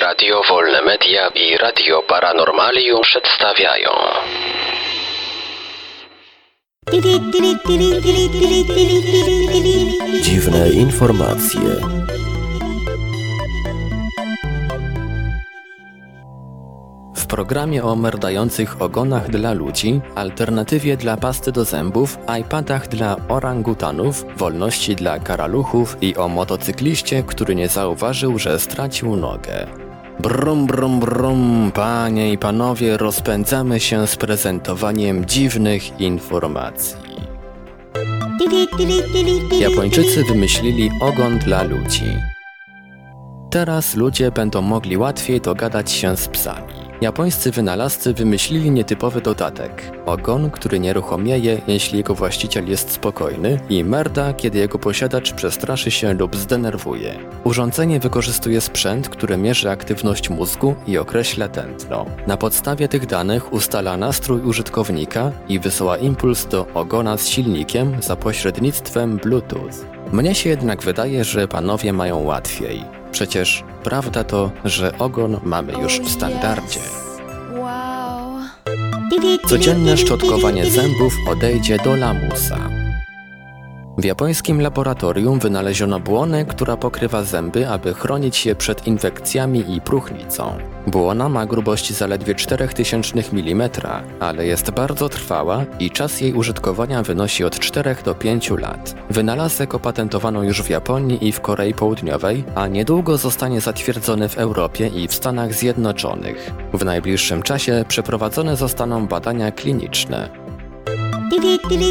Radio Wolne Media i Radio Paranormalium przedstawiają Dziwne informacje. Programie o merdających ogonach dla ludzi, alternatywie dla pasty do zębów, iPadach dla orangutanów, wolności dla karaluchów i o motocykliście, który nie zauważył, że stracił nogę. Brum, brum, brum, panie i panowie, rozpędzamy się z prezentowaniem dziwnych informacji. Japończycy wymyślili ogon dla ludzi. Teraz ludzie będą mogli łatwiej dogadać się z psami. Japońscy wynalazcy wymyślili nietypowy dodatek. Ogon, który nieruchomieje, jeśli jego właściciel jest spokojny i merda, kiedy jego posiadacz przestraszy się lub zdenerwuje. Urządzenie wykorzystuje sprzęt, który mierzy aktywność mózgu i określa tętno. Na podstawie tych danych ustala nastrój użytkownika i wysyła impuls do ogona z silnikiem za pośrednictwem Bluetooth. Mnie się jednak wydaje, że panowie mają łatwiej. Przecież prawda to, że ogon mamy już w standardzie. Codzienne szczotkowanie zębów odejdzie do lamusa. W japońskim laboratorium wynaleziono błonę, która pokrywa zęby, aby chronić je przed infekcjami i próchnicą. Błona ma grubość zaledwie 4000 mm, ale jest bardzo trwała i czas jej użytkowania wynosi od 4 do 5 lat. Wynalazek opatentowano już w Japonii i w Korei Południowej, a niedługo zostanie zatwierdzony w Europie i w Stanach Zjednoczonych. W najbliższym czasie przeprowadzone zostaną badania kliniczne.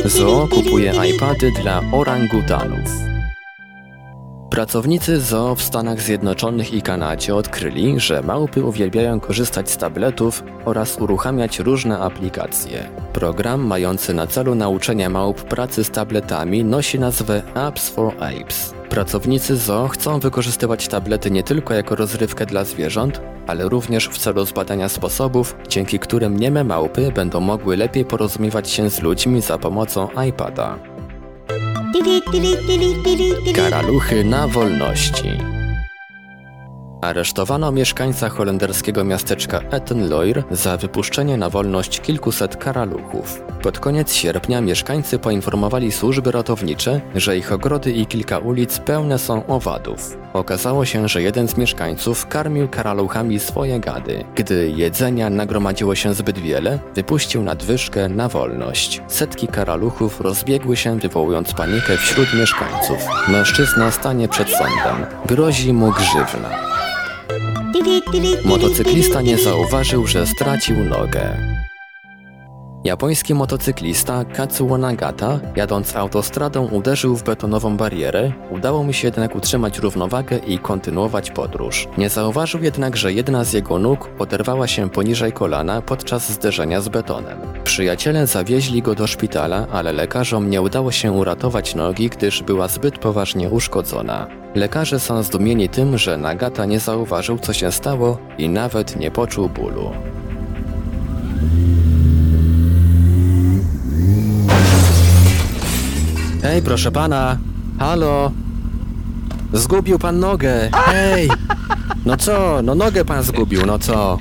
Zoo kupuje iPady dla orangutanów. Pracownicy zoo w Stanach Zjednoczonych i Kanadzie odkryli, że małpy uwielbiają korzystać z tabletów oraz uruchamiać różne aplikacje. Program mający na celu nauczenie małp pracy z tabletami nosi nazwę Apps for Apes. Pracownicy zoo chcą wykorzystywać tablety nie tylko jako rozrywkę dla zwierząt, ale również w celu zbadania sposobów, dzięki którym nieme małpy będą mogły lepiej porozumiewać się z ludźmi za pomocą iPada. Karaluchy na wolności. Aresztowano mieszkańca holenderskiego miasteczka Etten-Leur za wypuszczenie na wolność kilkuset karaluchów. Pod koniec sierpnia mieszkańcy poinformowali służby ratownicze, że ich ogrody i kilka ulic pełne są owadów. Okazało się, że jeden z mieszkańców karmił karaluchami swoje gady. Gdy jedzenia nagromadziło się zbyt wiele, wypuścił nadwyżkę na wolność. Setki karaluchów rozbiegły się, wywołując panikę wśród mieszkańców. Mężczyzna stanie przed sądem. Grozi mu grzywna. Motocyklista nie zauważył, że stracił nogę. Japoński motocyklista Katsuo Nagata, jadąc autostradą, uderzył w betonową barierę. Udało mu się jednak utrzymać równowagę i kontynuować podróż. Nie zauważył jednak, że jedna z jego nóg oderwała się poniżej kolana podczas zderzenia z betonem. Przyjaciele zawieźli go do szpitala, ale lekarzom nie udało się uratować nogi, gdyż była zbyt poważnie uszkodzona. Lekarze są zdumieni tym, że Nagata nie zauważył, co się stało i nawet nie poczuł bólu. Hej, proszę pana! Halo! Zgubił pan nogę! Hej! No co? No nogę pan zgubił, no co?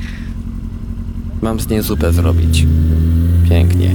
Mam z niej zupę zrobić. Pięknie.